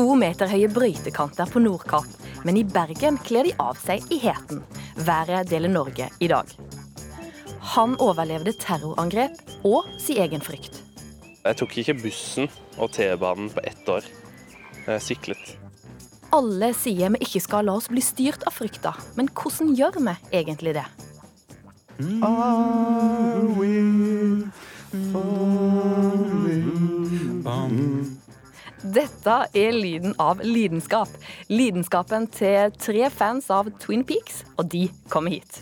To meter høye brøytekanter på Nordkapp, men i Bergen kler de av seg i heten. Været deler Norge i dag. Han overlevde terrorangrep og sin egen frykt. Jeg tok ikke bussen og T-banen på ett år. Jeg syklet. Alle sier vi ikke skal la oss bli styrt av frykta, men hvordan gjør vi egentlig det? Dette er lyden av lidenskap. Lidenskapen til tre fans av Twin Peaks, og de kommer hit.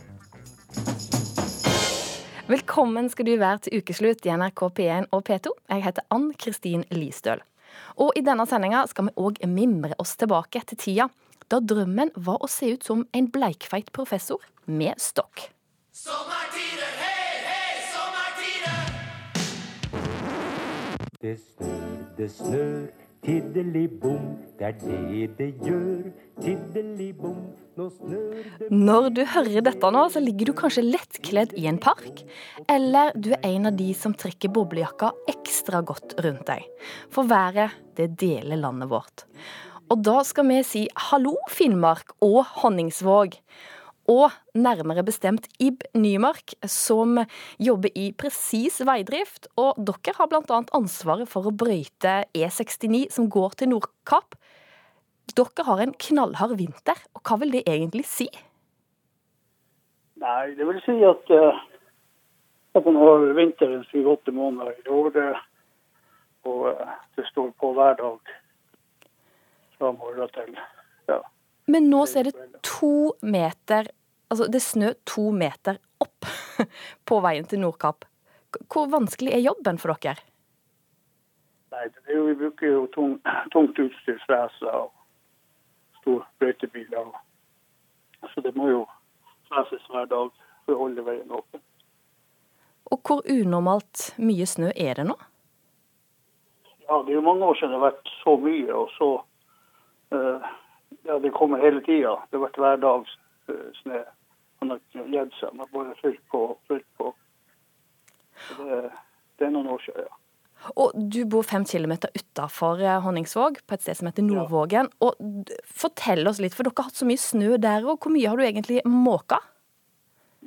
Velkommen skal du være til ukeslutt i NRK P1 og P2. Jeg heter Ann Kristin Listøl. Og i denne sendinga skal vi òg mimre oss tilbake til tida da drømmen var å se ut som en bleikfeit professor med stokk. Sommertider, hei, hei, sommertider! Det snør, det snør, tiddeli-bom, det er det det gjør, tiddeli-bom. Nå snør det Når du hører dette nå, så ligger du kanskje lettkledd i en park. Eller du er en av de som trekker boblejakka ekstra godt rundt deg. For været, det deler landet vårt. Og da skal vi si hallo, Finnmark og Honningsvåg. Og nærmere bestemt Ib Nymark, som jobber i Presis veidrift. Og dere har bl.a. ansvaret for å brøyte E69 som går til Nordkapp. Dere har en knallhard vinter, og hva vil det egentlig si? Nei, det vil si at, eh, at man har vinteren syv-åtte måneder i året. Og eh, det står på hver dag fra morgen til ja. Men nå så er det to meter Altså, det snø to meter opp på veien til Nordkapp. Hvor vanskelig er jobben for dere? Nei, det jo, vi bruker jo tung, tungt utstyr, freser og stor brøytebiler. Så det må jo freses hver dag for å holde veien åpen. Og hvor unormalt mye snø er det nå? Ja, det er jo mange år siden det har vært så mye, og så Uh, Ja, det kommer hele tida. Det har vært hver dag uh, snø. Han har gitt seg. Han har bare fylt på og fylt på. Det, det er noen år siden, ja. Og du bor fem kilometer utafor Honningsvåg, på et sted som heter Nordvågen. Og fortell oss litt, for dere har hatt så mye snø der, og hvor mye har du egentlig måka?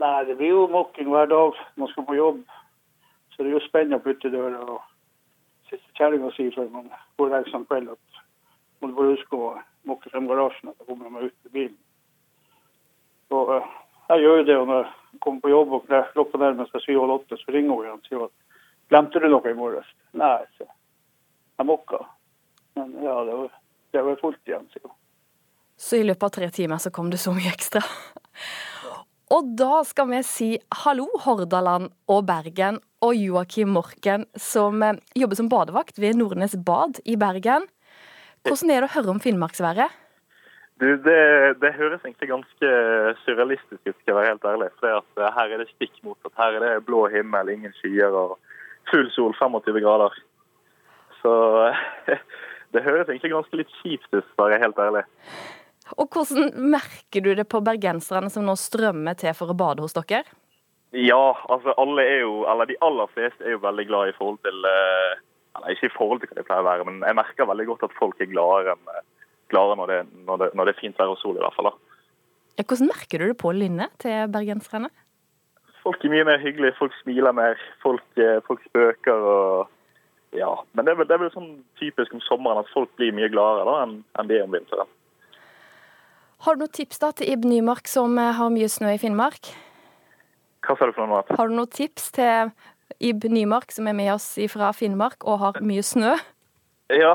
Nei, det blir jo måking hver dag. Man skal på jobb. Så det er jo spennende å putte døra og siste kjerringa sier før man går der sånn kveld at man må huske å måke frem garasjen. At man kommer ut i bilen. Og eh, jeg gjør jo det når jeg kommer på jobb og klokka nærmer seg syv og åtte, så ringer hun igjen og sier at glemte du noe i morges? Nei, så jeg mokka. Men ja, det var, det var fullt igjen, sier hun. Så i løpet av tre timer så kom det så mye ekstra. Og da skal vi si hallo, Hordaland og Bergen og Joakim Morken, som eh, jobber som badevakt ved Nordnes bad i Bergen. Hvordan er det å høre om finnmarksværet? Det, det høres egentlig ganske surrealistisk ut, skal jeg være helt ærlig. For eh, her er det stikk motsatt. Her er det blå himmel, ingen skyer og full sol, 25 grader. Så det høres egentlig ganske litt kjipt ut, for å være helt ærlig. Og hvordan merker du det på bergenserne som nå strømmer til for å bade hos dere? Ja, altså alle er jo, eller de aller fleste er jo veldig glad i forhold til eh, Eller ikke i forhold til hva de pleier å være, men jeg merker veldig godt at folk er gladere, enn, gladere når, det, når, det, når det er fint vær og sol, i hvert fall. da. Ja, hvordan merker du det på lynnet til bergenserne? Folk er mye mer hyggelige, folk smiler mer, folk, eh, folk spøker og Ja. Men det er, vel, det er vel sånn typisk om sommeren at folk blir mye gladere da enn enn de er om vinteren. Har du noen tips da til Ib Nymark som eh, har mye snø i Finnmark? Hva sa du for noe? Har du noen tips til Ib Nymark som er med oss fra Finnmark og har mye snø? Ja,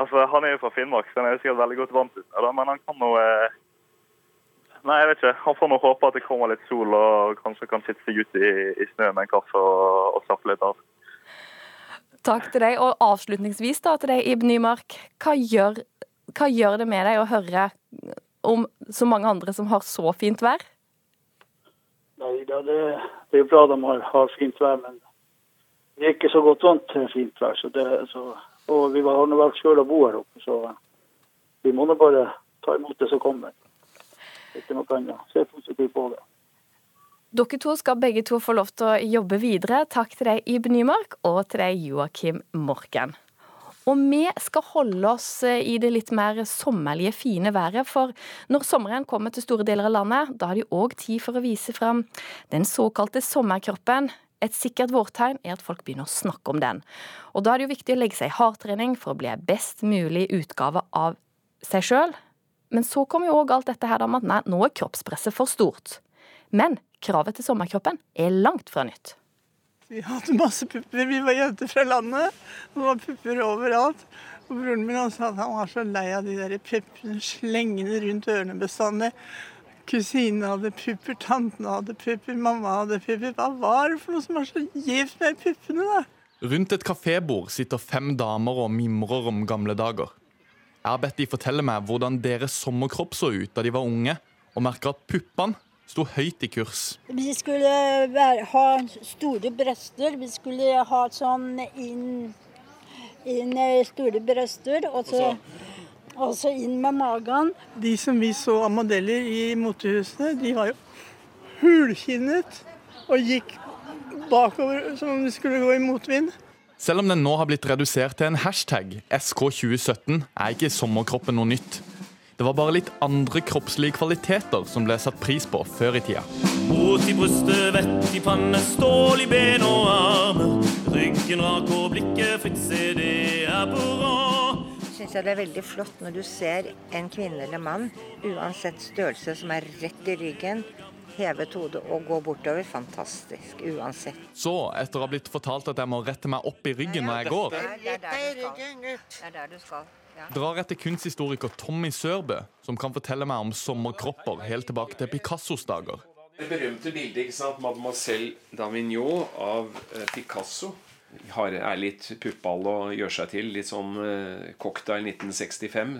altså han er jo fra Finnmark, så han er jo sikkert veldig godt vant til det. Men han kan nå eh, Nei, jeg vet ikke. Han får nå håpe at det kommer litt sol og kanskje kan sitte seg ute i, i snø med en kaffe og, og slappe litt av. Takk til deg. Og avslutningsvis da til deg, Ib Nymark. Hva gjør, hva gjør det med deg å høre om så mange andre som har så fint vær? Nei, da, det, det er jo bra de har, har fint vær, men det er ikke så godt vant til fint vær. Så det, så, og vi har nå valgt sjøl å bo her oppe, så vi må nå bare ta imot det som kommer. Ikke noe annet. Se positivt på det. Dere to skal begge to få lov til å jobbe videre. Takk til deg, Ib Nymark, og til deg, Joakim Morken. Og vi skal holde oss eh, i det litt mer sommerlige, fine været. For når sommeren kommer til store deler av landet, da har de òg tid for å vise fram den såkalte sommerkroppen. Et sikkert vårtegn er at folk begynner å snakke om den. Og da er det jo viktig å legge seg i hardtrening for å bli en best mulig utgave av seg sjøl. Men så kommer jo òg alt dette her om at nei, nå er kroppspresset for stort. Men kravet til sommerkroppen er langt fra nytt. Vi hadde masse pupper. Vi var jenter fra landet. Det var pupper overalt. Og broren min sa at han var så lei av de der puppene slengende rundt ørene bestandig. Kusinen hadde pupper, tanten hadde pupper, mamma hadde pupper. Hva var det for noe som var så gjevt med puppene, da? Rundt et kafébord sitter fem damer og mimrer om gamle dager. Jeg har bedt de fortelle meg hvordan deres sommerkropp så ut da de var unge, og merker at puppene sto høyt i kurs. Vi skulle være, ha store bryster. Vi skulle ha sånn inn, inn store bryster, og så, og så inn med magen. De som vi så av modeller i motehusene, de var jo hulkinnet og gikk bakover som om de skulle gå i motvind. Selv om den nå har blitt redusert til en hashtag, SK2017, er ikke sommerkroppen noe nytt. Det var bare litt andre kroppslige kvaliteter som ble satt pris på før i tida. Mot i brystet, vett i panne, stål i ben og armer. Ryggen rak og blikket fritt, se det er bra. Syns jeg det er veldig flott når du ser en kvinne eller mann, uansett størrelse, som er rett i ryggen, hevet hodet og gå bortover. Fantastisk. Uansett. Så, etter å ha blitt fortalt at jeg må rette meg opp i ryggen når jeg går, Det er der du skal. Det der du skal. Ja. drar jeg til kunsthistoriker Tommy Sørbø, som kan fortelle meg om sommerkropper helt tilbake til Picassos dager. Det berømte bildet ikke sant, Mademoiselle Davignon av eh, Picasso har, er litt puppball og gjør seg til. Litt sånn cocktail 1965,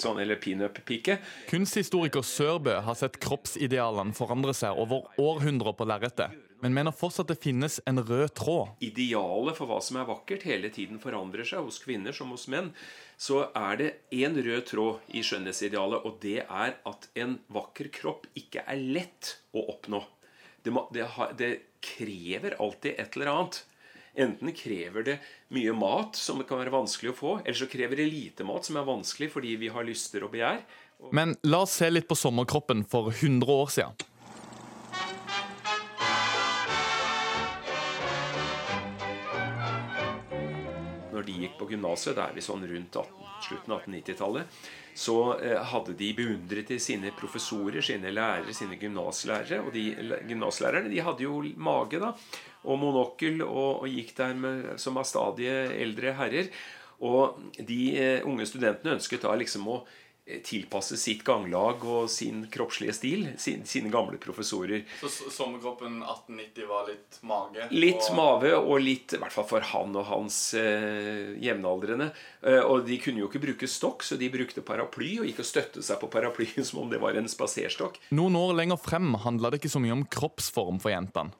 sånn, eller pinup-pike. Kunsthistoriker Sørbø har sett kroppsidealene forandre seg over århundrer på lerretet, men mener fortsatt det finnes en rød tråd. Idealet for hva som er vakkert, hele tiden forandrer seg hos kvinner som hos menn. Så er det én rød tråd i skjønnhetsidealet, og det er at en vakker kropp ikke er lett å oppnå. Det, må, det, det krever alltid et eller annet. Enten krever det mye mat, som kan være vanskelig å få, eller så krever det lite mat, som er vanskelig fordi vi har lyster og begjær. Men la oss se litt på sommerkroppen for 100 år siden. Når de gikk på gymnaset, da er vi sånn rundt 18, slutten av 1890-tallet, så eh, hadde de beundret til sine professorer, sine lærere, sine gymnaslærere. Og de gymnaslærerne de hadde jo mage da, og monokkel og, og gikk der med, som var stadige eldre herrer. Og de eh, unge studentene ønsket da liksom å eh, tilpasse sitt ganglag og sin kroppslige stil. Sin, sine gamle professorer. Så sommerkroppen 1890 var litt mage? Litt mave, og litt, i hvert fall for han og hans eh, jevnaldrende. Eh, og de kunne jo ikke bruke stokk, så de brukte paraply og gikk og støtte seg på paraplyen som om det var en spaserstokk. Noen år lenger frem handla det ikke så mye om kroppsform for jentene.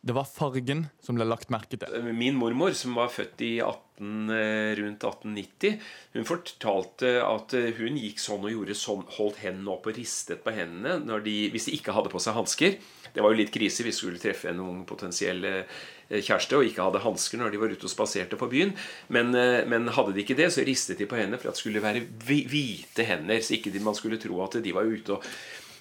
Det var fargen som ble lagt merke til. Min mormor, som var født i 18, eh, rundt 1890, hun fortalte at eh, hun gikk sånn og gjorde sånn, holdt hendene opp og ristet på hendene de, hvis de ikke hadde på seg hansker. Det var jo litt krise hvis vi skulle treffe en ung potensiell eh, kjæreste og ikke hadde hansker når de var ute og spaserte på byen. Men, men, hadde de ikke det, så ristet de på hendene for at det skulle være hvite hender. Så ikke man skulle tro at de var ute og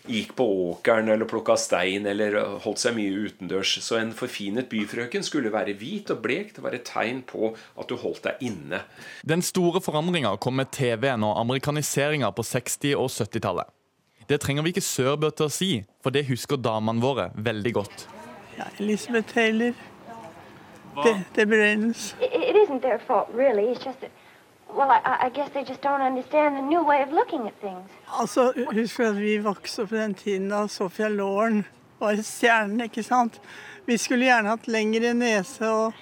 gikk på åkeren eller plukka stein eller holdt seg mye utendørs. Så en forfinet byfrøken skulle være hvit og blek. Det var et tegn på at du holdt deg inne. Den store forandringa kom med TV-en og amerikaniseringa på 60- og 70-tallet. Det trenger vi ikke Sørbø til å si, for det husker damene våre veldig godt. Ja, Elizabeth Taylor. Det, det beregnes. It, it well, I, I guess they just don't understand the new way of looking at things. Altså, Husk at vi vokste opp i den tiden da Sofia Loren var stjernen, ikke sant. Vi skulle gjerne hatt lengre nese og,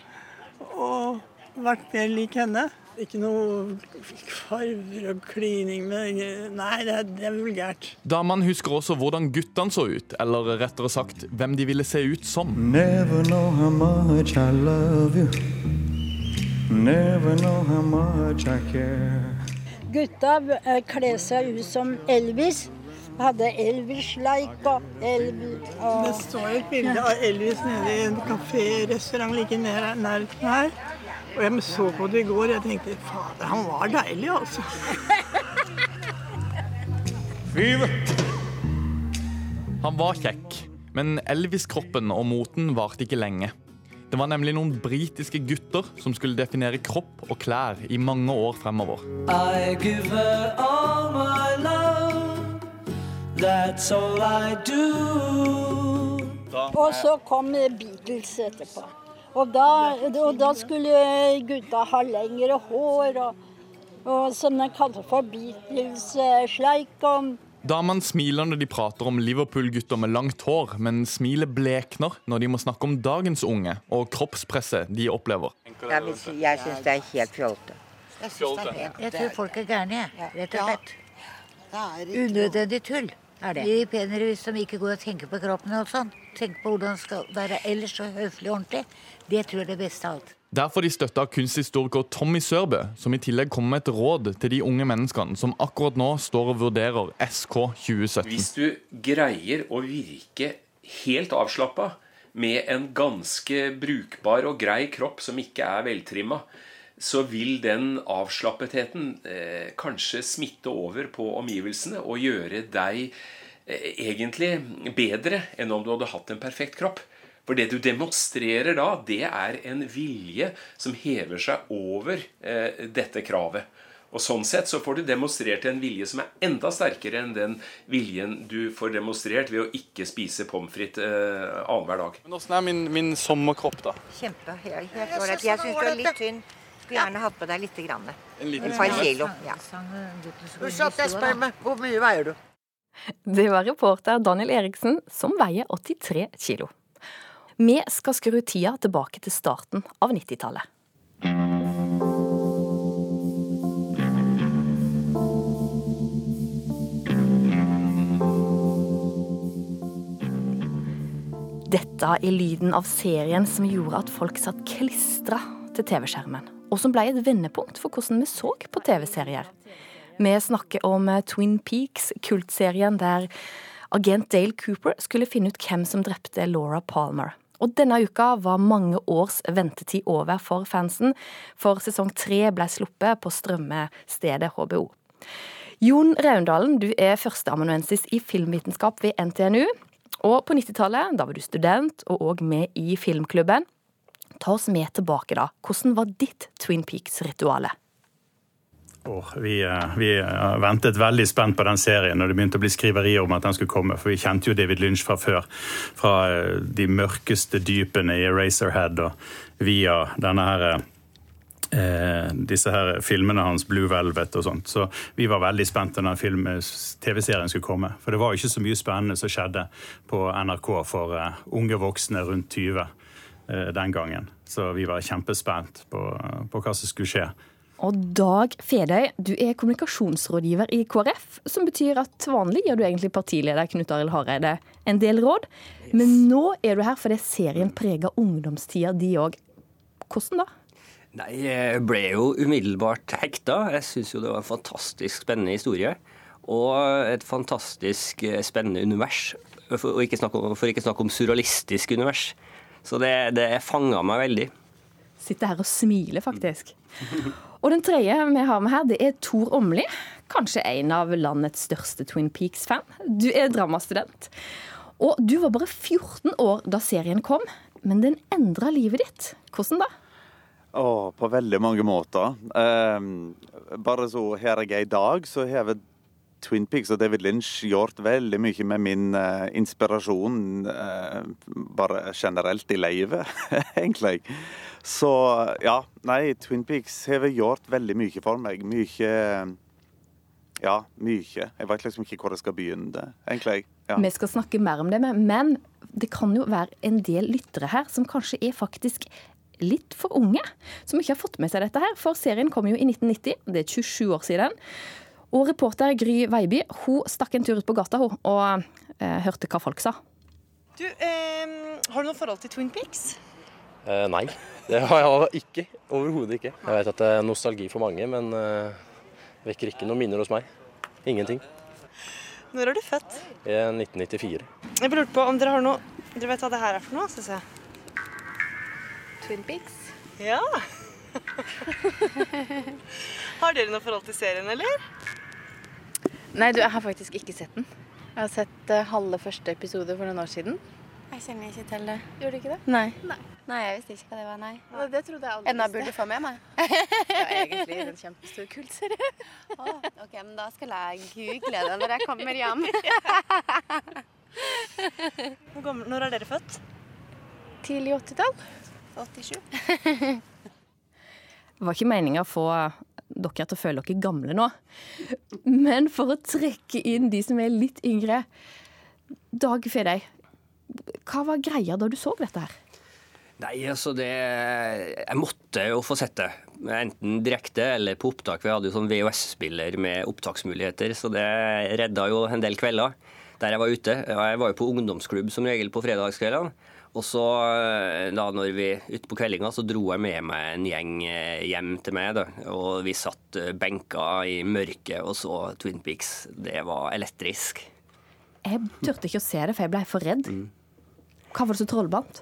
og vært mer lik henne. Ikke noe farver og klining med Nei, det er, det er vulgært. Damene husker også hvordan guttene så ut, eller rettere sagt hvem de ville se ut som. Never know how much I love you. Never know how much I care. Gutta eh, kler seg ut som Elvis. Hadde Elvis-like og Elvis og Det står et bilde av Elvis nede i en kafé-restaurant like nær nærheten her. Og jeg så på det i går, jeg tenkte fader, han var deilig, altså. Han var kjekk, men Elvis-kroppen og moten varte ikke lenge. Det var nemlig noen britiske gutter som skulle definere kropp og klær i mange år fremover. I give her all my love. That's all I do. Og så kom Beatles etterpå. Og da, og da skulle gutta ha lengre hår, og, og som de kalte for Beatles-sleik. og Damene smiler når de prater om Liverpool-gutter med langt hår, men smilet blekner når de må snakke om dagens unge og kroppspresset de opplever. Jeg, vil jeg syns det er helt fjolte. Jeg tror folk er gærne. Rett og slett. Unødvendig tull er det. De penere hvis de ikke går og tenker på kroppen og sånn. Tenker på hvordan det skal være ellers så høflig og ordentlig. Det tror jeg er det beste av alt. Derfor de støtta kunsthistoriker Tommy Sørbø, som i tillegg kommer med et råd til de unge menneskene som akkurat nå står og vurderer SK 2017. Hvis du greier å virke helt avslappa med en ganske brukbar og grei kropp som ikke er veltrimma, så vil den avslappetheten eh, kanskje smitte over på omgivelsene og gjøre deg eh, egentlig bedre enn om du hadde hatt en perfekt kropp. For det du demonstrerer da, det er en vilje som hever seg over eh, dette kravet. Og Sånn sett så får du demonstrert en vilje som er enda sterkere enn den viljen du får demonstrert ved å ikke spise pommes frites eh, annenhver dag. Men Åssen er min, min sommerkropp, da? Kjempe. Helt, ålreit. Jeg syns du er litt tynn. Skulle gjerne hatt på deg litt. Grann. En liten Et par kilo. Ja. Husk jeg spør meg, hvor mye veier du? Det var reporter Daniel Eriksen, som veier 83 kilo. Vi skal skru tida tilbake til starten av 90-tallet. Dette er lyden av serien som gjorde at folk satt klistra til TV-skjermen, og som ble et vendepunkt for hvordan vi så på TV-serier. Vi snakker om Twin Peaks, kultserien der agent Dale Cooper skulle finne ut hvem som drepte Laura Palmer. Og denne uka var mange års ventetid over for fansen, for sesong tre ble sluppet på strømmestedet HBO. Jon Raundalen, du er førsteamanuensis i filmvitenskap ved NTNU. Og på 90-tallet, da var du student og òg med i filmklubben. Ta oss med tilbake, da. Hvordan var ditt Twin Peaks-rituale? Vi, eh, vi eh, ventet veldig spent på den serien når det begynte å bli skriverier om at den skulle komme. For vi kjente jo David Lynch fra før. Fra eh, de mørkeste dypene i Eraserhead og via denne her disse her filmene hans, Blue Velvet og sånt. Så vi var veldig spent når TV-serien skulle komme. For det var jo ikke så mye spennende som skjedde på NRK for unge voksne rundt 20 eh, den gangen. Så vi var kjempespent på, på hva som skulle skje. Og Dag Fedøy, du er kommunikasjonsrådgiver i KrF, som betyr at vanlig gir du egentlig partileder Knut Arild Hareide en del råd, men nå er du her fordi serien preger ungdomstida di òg. Hvordan da? Nei, jeg ble jo umiddelbart hekta. Jeg syns jo det var en fantastisk spennende historie. Og et fantastisk eh, spennende univers. For ikke snakke om, for ikke snakke om surrealistisk univers. Så det, det fanga meg veldig. Sitter her og smiler, faktisk. Og den tredje vi har med her, det er Tor Åmli. Kanskje en av landets største Twin Peaks-fan. Du er dramastudent. Og du var bare 14 år da serien kom, men den endra livet ditt. Hvordan da? Åh, på veldig mange måter. Ehm, bare så her jeg er i dag, så har vel Twin Peaks og David Lynch gjort veldig mye med min uh, inspirasjon uh, bare generelt i livet, egentlig. Så ja, nei, Twin Peaks har gjort veldig mye for meg. Mye Ja, mye. Jeg vet liksom ikke hvor jeg skal begynne, egentlig. Ja. Vi skal snakke mer om det, men det kan jo være en del lyttere her som kanskje er faktisk litt for unge, som ikke har fått med seg dette her. For serien kom jo i 1990, det er 27 år siden. Og reporter Gry Veiby hun stakk en tur ut på gata hun, og eh, hørte hva folk sa. Du, eh, har du noe forhold til Twin Peaks? Eh, nei, det har jeg ikke. Overhodet ikke. Jeg vet at det er nostalgi for mange, men eh, vekker ikke noen minner hos meg. Ingenting. Når er du født? I 1994. Jeg lurte på om dere har noe Dere vet hva det her er for noe? Synes jeg. Twin Peaks. Ja. Har dere noe forhold til serien, eller? Nei, du, jeg har faktisk ikke sett den. Jeg har sett uh, halve første episode for noen år siden. Jeg kjenner ikke til det. Gjorde du ikke det? Nei. Nei, jeg visste ikke hva det var, nei. nei Det trodde jeg aldri Enda burde få med meg. Ja, egentlig. En kjempestor kultserie. oh, ok, men da skal jeg google det når jeg kommer hjem. Når er dere født? Tidlig 80-tall. 87. Det var ikke meninga å få dere til å føle dere gamle nå. Men for å trekke inn de som er litt yngre Dag Fedøy, hva var greia da du så dette her? Nei, altså det Jeg måtte jo få sett det. Enten direkte eller på opptak. Vi hadde jo sånn VHS-spiller med opptaksmuligheter, så det redda jo en del kvelder der jeg var ute. Jeg var jo på ungdomsklubb som regel på fredagskveldene. Og så da når vi ute på kveldinga, så dro jeg med meg en gjeng eh, hjem til meg. da, Og vi satt eh, benka i mørket og så Twin Peaks. Det var elektrisk. Jeg turte ikke å se det, for jeg ble for redd. Hva var det så trollbandt?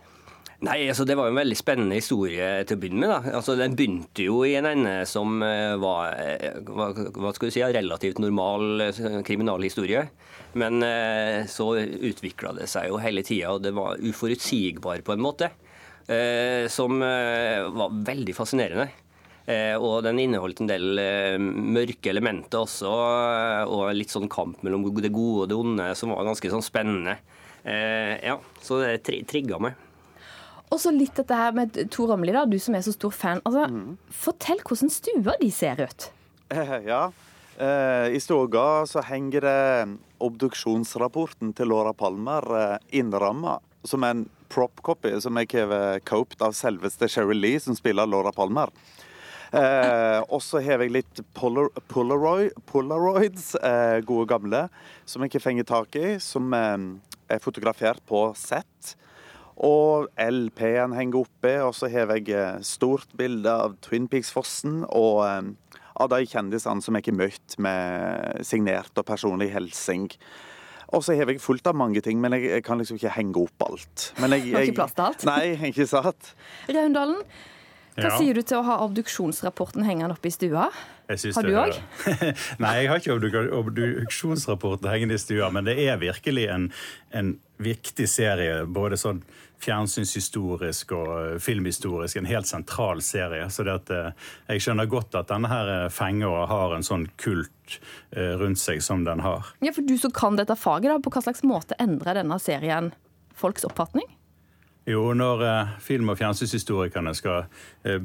Nei, altså Det var jo en veldig spennende historie til å begynne med. da. Altså Den begynte jo i en ende som eh, var eh, hva, skal du si, en relativt normal eh, kriminalhistorie. Men så utvikla det seg jo hele tida, og det var uforutsigbar på en måte. Som var veldig fascinerende. Og den inneholdt en del mørke elementer også, og litt sånn kamp mellom det gode og det onde som var ganske sånn spennende. Ja, Så det tri trigga meg. Og så litt dette her med Tor Åmli, da, du som er så stor fan. Altså, Fortell hvordan stua de ser ut. Eh, Ja. Eh, I stua så henger det obduksjonsrapporten til Laura Palmer eh, innramma som en prop-copy som er har coped av selveste Sherry Lee, som spiller Laura Palmer. Eh, og så har jeg litt polar, polaroid, polaroids, eh, gode gamle, som jeg ikke fenger tak i, som eh, er fotografert på sett. Og LP-en henger oppe, og så har jeg eh, stort bilde av Twin Peaks-fossen og eh, av de kjendisene som jeg har møtt med signert og personlig hilsing. Og så har jeg fullt av mange ting, men jeg, jeg kan liksom ikke henge opp alt. Men jeg, Har ikke plass til alt? Nei, ikke sant? Raundalen, hva Ja. sier du til å ha obduksjonsrapporten hengende oppe i stua? Jeg Har du òg? Nei, jeg har ikke obdu- obduksjonsrapporten hengende i stua, men det er virkelig en, en viktig serie. Både sånn fjernsynshistorisk og eh, filmhistorisk. En helt sentral serie. Så det at, eh, jeg skjønner godt at denne her eh, fenger og har en sånn kult rundt seg som den har. Ja, for du som kan dette faget, da, på hva slags måte endrer denne serien folks oppfatning? Jo, når eh, film- og fjernsynshistorikerne skal eh,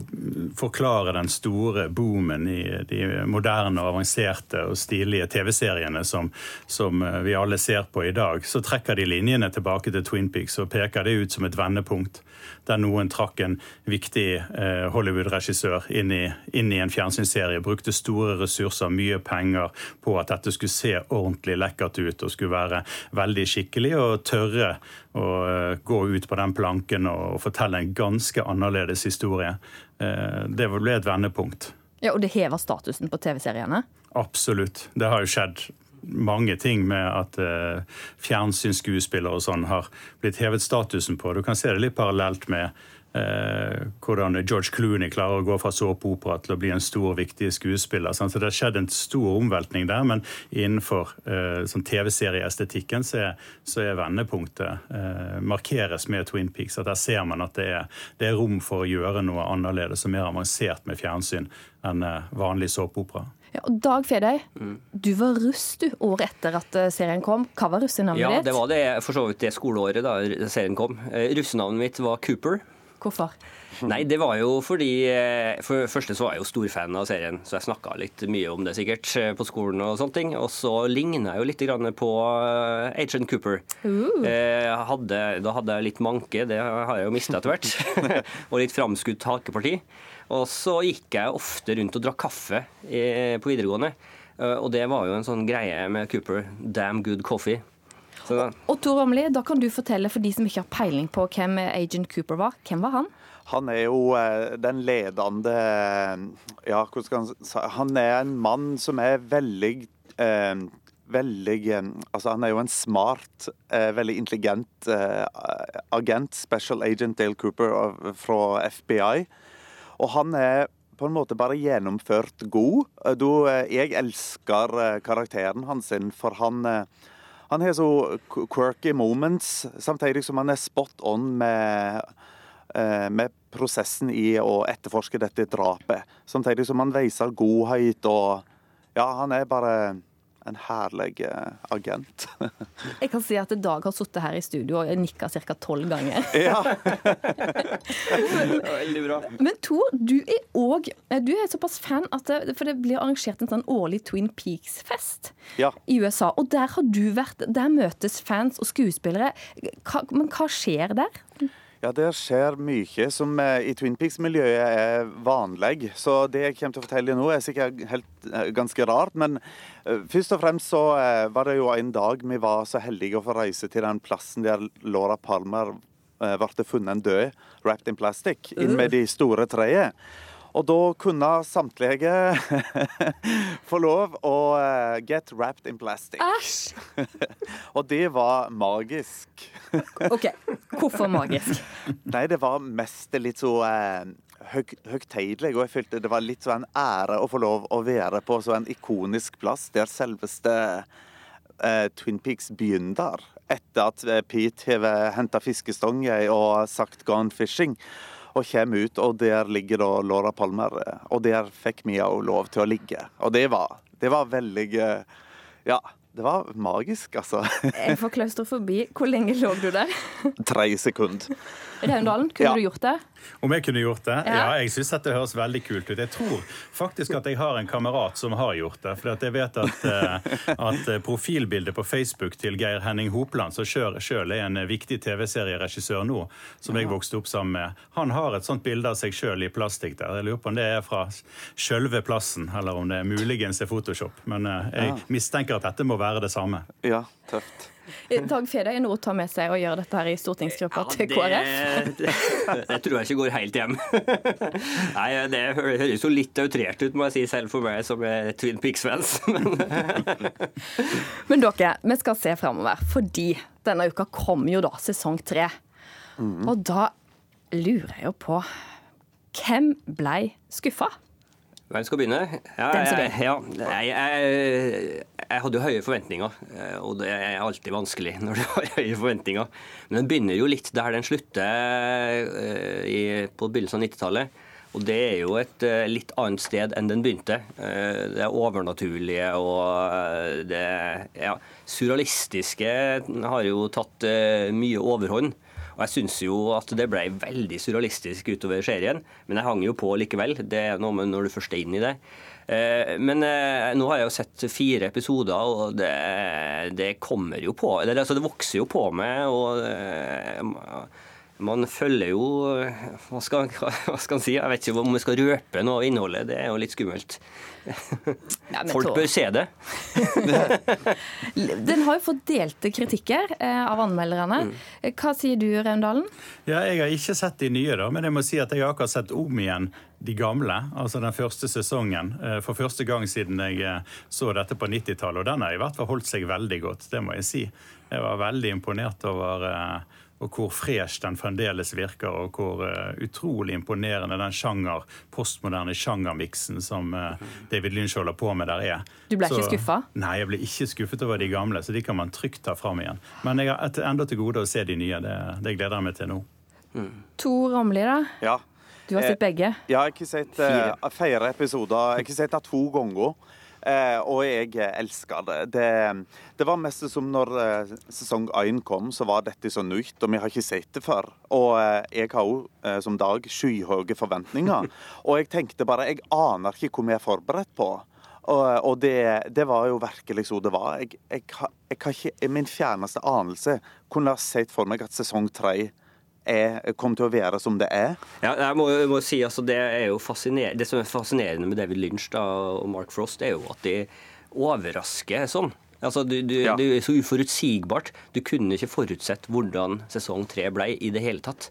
forklare den store boomen i de moderne, avanserte og stilige TV-seriene som, som eh, vi alle ser på i dag, så trekker de linjene tilbake til Twin Peaks og peker det ut som et vendepunkt. Der noen trakk en viktig eh, Hollywood-regissør inn, i- inn i en fjernsynsserie, brukte store ressurser, mye penger på at dette skulle se ordentlig lekkert ut og skulle være veldig skikkelig, og tørre å eh, gå ut på den planken og fortelle en ganske annerledes historie. Eh, Det ble et vendepunkt. Ja, Og det hever statusen på TV-seriene? Absolutt. Det har jo skjedd mange ting med at uh, fjernsynsskuespillere og sånn har blitt hevet statusen på. Du kan se det litt parallelt med eh, hvordan George Clooney klarer å gå fra såpeopera til å bli en stor, viktig skuespiller. sant? Så Det har skjedd en stor omveltning der, men innenfor eh, sånn TV-serieestetikken så, er- så er vendepunktet eh, markeres med Twin Peaks. at Der ser man at det er, det er rom for å gjøre noe annerledes og mer avansert med fjernsyn enn vanlig såpeopera. Ja, og Dag Fedøy, du var russ du året etter at serien kom. Hva var russenavnet Ja, ditt? det var det, for så vidt det skoleåret da serien kom. Russenavnet mitt var Cooper. Hvorfor? Nei, det var jo fordi eh, For det første så var jeg jo stor fan av serien, så jeg snakka litt mye om det sikkert eh, på skolen og sånne ting. Og så ligna jeg jo litt på eh, Agent Cooper. Uh. hadde, da hadde jeg litt manke, det har jeg jo mista etter hvert. og litt framskutt hakeparti. Og så gikk jeg ofte rundt og drakk kaffe på videregående. Og det var jo en sånn greie med Cooper. Damn good coffee. Da, Og Tor Åmli, da kan du fortelle for de som ikke har peiling på hvem Agent Cooper var. Hvem var han? Han er jo eh, den ledende Ja, hvordan skal han si Han er en mann som er veldig eh, Veldig eh, Altså, han er jo en smart, eh, veldig intelligent eh, agent, special agent Dale Cooper av, fra FBI. Og han er på en måte bare gjennomført god. Eh, Du, eh, jeg elsker eh, karakteren hans, for han eh, han har så quirky moments, samtidig som han er spot on med, eh, med prosessen i å etterforske dette drapet. Samtidig som han viser godhet og Ja, han er bare en herlig eh, agent. Jeg kan si at Dag har sittet her i studio og nikka ca. tolv ganger. ja. Veldig bra. Men Tor, du er òg Du er såpass fan at det, For det blir arrangert en sånn årlig Twin Peaks-fest ja. i USA. Og der har du vært. Der møtes fans og skuespillere. Hva, men hva skjer der? Ja, det skjer mye som eh, i Twin Peaks-miljøet er vanlig. Så det jeg kommer til å fortelle nå, er sikkert helt eh, ganske rart. Men eh, først og fremst så var det jo en dag vi var så heldige å få reise til den plassen der Laura Palmer ble funnet død, wrapped in plastic, inn med de store treet. Og da kunne samtlige få lov å eh, get wrapped in plastic. Æsj! og det var magisk. OK, hvorfor magisk? Nei, det var mest litt så eh, høgtidelig, og jeg følte det var litt så en ære å få lov å være på så en ikonisk plass der selveste eh, Twin Peaks begynner. Etter at eh, Pete har henta fiskestonger og sagt 'gone fishing'. Og kommer ut, og der ligger da Laura Palmer. Og der fikk vi òg lov til å ligge. Og det var, det var veldig Ja, det var magisk, altså. Jeg får klaustrofobi. Hvor lenge lå du der? Tre sekunder. Raundalen, kunne Ja. du gjort det? Om jeg kunne gjort det? Ja. Jeg syns dette høres veldig kult ut. Jeg tror faktisk at jeg har en kamerat som har gjort det. For jeg vet at, eh, at eh, profilbildet på Facebook til Geir Henning Hopland, som sjøl er en viktig TV-serieregissør nå, som jeg vokste opp sammen med, han har et sånt bilde av seg sjøl i plastikk der. Jeg lurer på om det er fra sjølve plassen, eller om det muligens er Photoshop. Men eh, jeg mistenker at dette må være det samme. Ja, tøft. Dag Fede er noe å ta med seg og gjøre dette her i stortingsgruppa til KrF. Det, det, tror jeg ikke går helt hjem. Nei, Det hø- høres jo litt outrert ut, må jeg si, selv for meg som er Twin Peaks-fans. Men dere, vi skal se framover, fordi denne uka kommer jo da sesong tre. Og da lurer jeg jo på Hvem blei skuffa? Hvem skal begynne? Ja, jeg, ja, nei, jeg, jeg hadde jo høye forventninger, eh, og det er alltid vanskelig når du har høye forventninger. Men den begynner jo litt der den slutter eh, i, på begynnelsen av 90-tallet. Og det er jo et eh, litt annet sted enn den begynte. Det er overnaturlige og det ja, surrealistiske har jo tatt mye overhånd. Og jeg syns jo at det ble veldig surrealistisk utover serien, men jeg hang jo på likevel. Det er noe med når du først er inn i det. Eh, Men eh, nå har jeg jo sett fire episoder, og det, det kommer jo på det, altså det vokser jo på meg. og eh, man følger jo Hva skal, hva skal man si? Jeg vet ikke om vi skal røpe noe av innholdet. Det er jo litt skummelt. men Folk bør se det. Den har jo fått delte kritikker eh, av anmelderne. Hva sier du, Raundalen? Ja, Jeg har ikke sett de nye, da, men jeg må si at jeg har akkurat sett om igjen de gamle. Altså den første sesongen. eh, For første gang siden jeg eh, så dette på 90-tallet. Og den har i hvert fall holdt seg veldig godt, det må jeg si. Jeg var veldig imponert over og hvor fresh den fremdeles virker, og hvor eh, utrolig imponerende den sjanger, postmoderne sjangermiksen som eh, David Lynch holder på med der er. Du ble ikke Så- skuffa? Nei, jeg ble ikke skuffet over de gamle, så de kan man trygt ta fram igjen. Men jeg har enda til gode å se de nye. Det, det gleder jeg meg til nå. Tor Ramli, da? Ja. Du har sett begge? Ja, jeg har ikke sett uh, fire episoder. Jeg har ikke sett det to ganger. Eh, og jeg elsker det. det. Det var mest som når eh, sesong én kom, så var dette så nytt, og vi har ikke sett det før. Og eh, jeg har òg, som Dag, skyhøye forventninger. og jeg tenkte bare Jeg aner ikke hvor vi er forberedt på. Og, det, det var jo virkelig så det var. Jeg, jeg, jeg har ikke i min fjerneste anelse kunne ha sett for meg at sesong tre er, kom til å være som det er. Ja, jeg må, jeg må si altså, det, er jo det som er fascinerende med David Lynch da, og Mark Frost, er jo at de overrasker sånn. Altså, du, du, Det er så uforutsigbart. Du kunne ikke forutsett hvordan sesong tre ble i det hele tatt.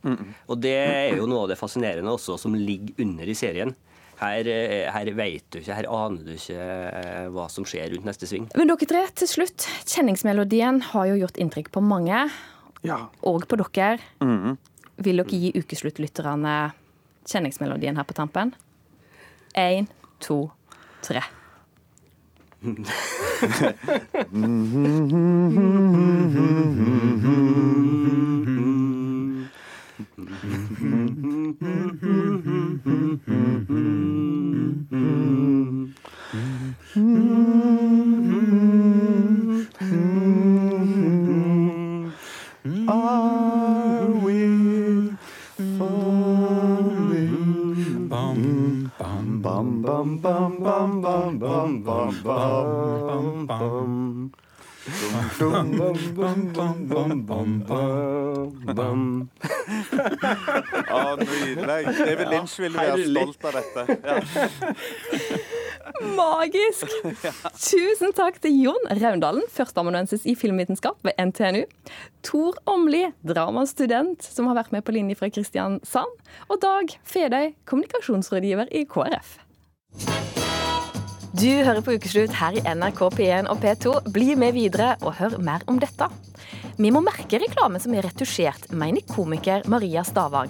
Og det er jo noe av det fascinerende også som ligger under i serien. Her, eh, her vet du ikke, her aner du ikke eh, hva som skjer rundt neste sving. Men dere tre, til slutt. Kjenningsmelodien har jo gjort inntrykk på mange. Og på dere. Vil dere gi ukesluttlytterne kjenningsmelodien her på tampen? Én, to, tre. Are bum, bam, bam, bam, bam. Dum, dum, bum, bum, bum, bum, bum, bum. Ja, nydelig. David Lynch ville være stolt av dette. Ja. Magisk! Tusen takk til Jon Raundalen, førsteamanuensis i filmvitenskap ved NTNU. Tor Åmli, dramastudent som har vært med på linje fra Kristiansand. Og Dag Fedøy, kommunikasjonsrådgiver i KrF. Du hører på Ukeslutt her i NRK P1 og P2. Bli med videre og hør mer om dette. Vi må merke reklame som er retusjert, mener komiker Maria Stavang.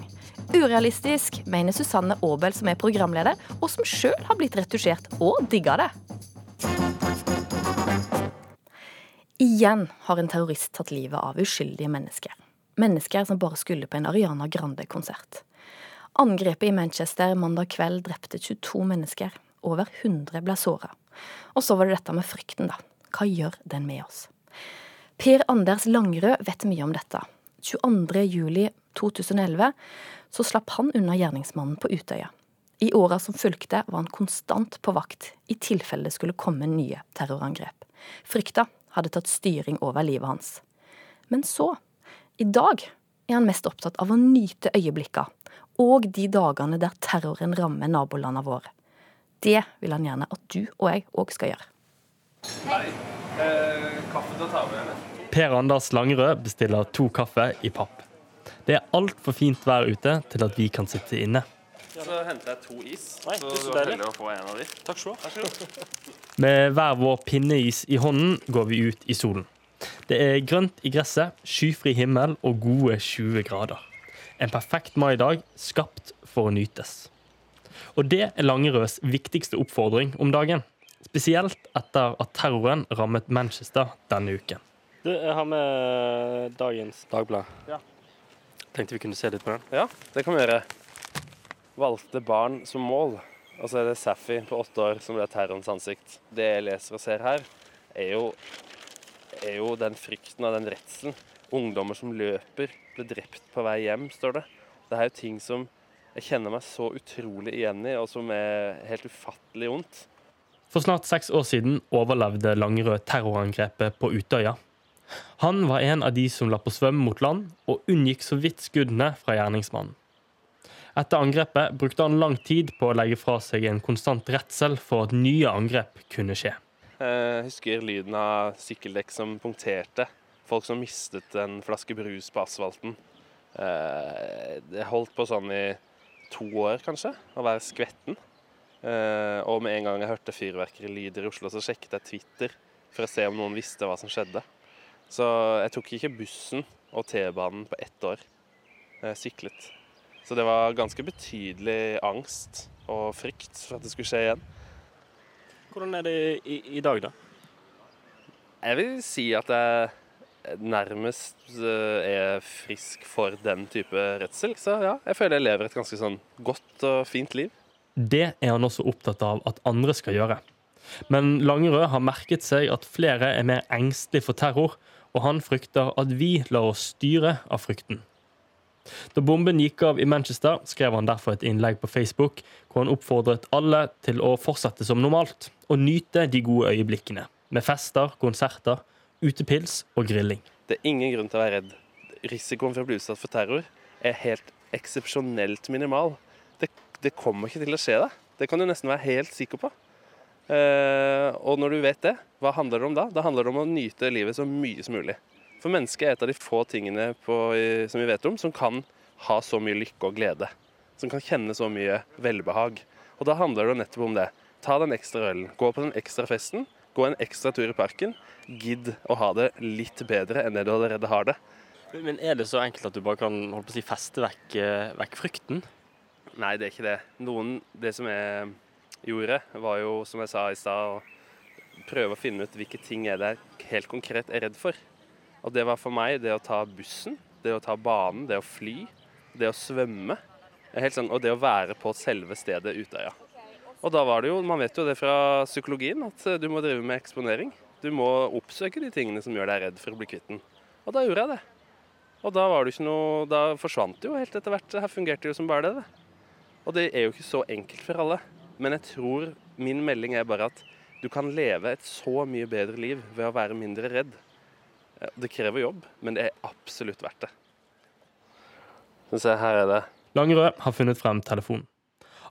Urealistisk, mener Susanne Aabel, som er programleder, og som sjøl har blitt retusjert og digga det. Igjen har en terrorist tatt livet av uskyldige mennesker. Mennesker som bare skulle på en Ariana Grande-konsert. Angrepet i Manchester mandag kveld drepte 22 mennesker. Over 100 ble såra. Og så var det dette med frykten, da. Hva gjør den med oss? Per Anders Langrød vet mye om dette. 22. juli 2011 så slapp han unna gjerningsmannen på Utøya. I åra som fulgte, var han konstant på vakt i tilfelle det skulle komme nye terrorangrep. Frykta hadde tatt styring over livet hans. Men så, i dag, er han mest opptatt av å nyte øyeblikka og de dagene der terroren rammer nabolandene våre. Det vil han gjerne at du og jeg òg skal gjøre. Hei. Eh, kaffe til å ta med, eller? Per Anders Langerød bestiller to kaffe i papp. Det er altfor fint vær ute til at vi kan sitte inne. Så henter jeg to is. Nei, så du er heldig å få en av de. Takk skal du ha. Med hver vår pinneis i hånden går vi ut i solen. Det er grønt i gresset, skyfri himmel og gode 20 grader. En perfekt maidag skapt for å nytes. Og det er Langerøds viktigste oppfordring om dagen. Spesielt etter at terroren rammet Manchester denne uken. Du, jeg har med dagens Dagblad. Ja. Tenkte vi kunne se litt på den. Ja, det kan vi gjøre. Valgte barn som mål. Og så er det Safi på åtte år som ble terrorens ansikt. Det jeg leser og ser her, er jo, er jo den frykten og den redselen. Ungdommer som løper, ble drept på vei hjem, står det. Det er jo ting som jeg kjenner meg så utrolig igjen i, og som er helt ufattelig vondt. For snart seks år siden overlevde Langerød terrorangrepet på Utøya. Han var en av de som la på svømme mot land, og unngikk så vidt skuddene fra gjerningsmannen. Etter angrepet brukte han lang tid på å legge fra seg en konstant redsel for at nye angrep kunne skje. Jeg husker lyden av sykkeldekk som punkterte. Folk som mistet en flaske brus på asfalten. Eh, Det holdt på sånn i to år, kanskje, å være skvetten. Eh, Og med en gang jeg hørte fyrverkerilyder i Oslo, så sjekket jeg Twitter for å se om noen visste hva som skjedde. Så jeg tok ikke bussen og T-banen på ett år. Jeg syklet. Så det var ganske betydelig angst og frykt for at det skulle skje igjen. Hvordan er det i, i dag, da? Jeg vil si at jeg nærmest eh, er frisk for den type redsel. Så ja, jeg føler jeg lever et ganske sånn godt og fint liv. Det er han også opptatt av at andre skal gjøre. Men Langerød har merket seg at flere er mer engstelige for terror, og han frykter at vi lar oss styre av frykten. Da bomben gikk av i Manchester, skrev han derfor et innlegg på Facebook hvor han oppfordret alle til å fortsette som normalt og nyte de gode øyeblikkene, med fester, konserter, utepils og grilling. Det er ingen grunn til å være redd. Risikoen for å bli utsatt for terror er helt eksepsjonelt minimal. Det, det kommer ikke til å skje deg. Det kan du nesten være helt sikker på. Eh, og når du vet det, hva handler det om da? Da handler det om å nyte livet så mye som mulig. For mennesket er et av de få tingene på, som vi vet om, som kan ha så mye lykke og glede. Som kan kjenne så mye velbehag. Og da handler det nettopp om det. Ta den ekstra ølen, gå på den ekstra festen, gå en ekstra tur i parken. Gidd å ha det litt bedre enn det du allerede har det. Men er det så enkelt at du bare kan holdt på å si, feste vekk, eh, vekk frykten? Nei, det er ikke det. Noen, det som jeg gjorde, var jo, som jeg sa i stad, å prøve å finne ut hvilke ting jeg er helt konkret er redd for. Og det var for meg det å ta bussen, det å ta banen, det å fly, det å svømme. Helt sånn, og det å være på selve stedet Utøya. Og da var det jo, man vet jo det fra psykologien, at eh, du må drive med eksponering. Du må oppsøke de tingene som gjør deg redd for å bli kvitt den. Og da gjorde jeg det. Og da var det ikke noe Da forsvant det jo helt etter hvert. Her fungerte det jo som bare det. det. Og det er jo ikke så enkelt for alle. Men jeg tror min melding er bare at du kan leve et så mye bedre liv ved å være mindre redd. Eh, Det krever jobb, men det er absolutt verdt det. Skal vi se, her er det. Langerød har funnet frem telefonen.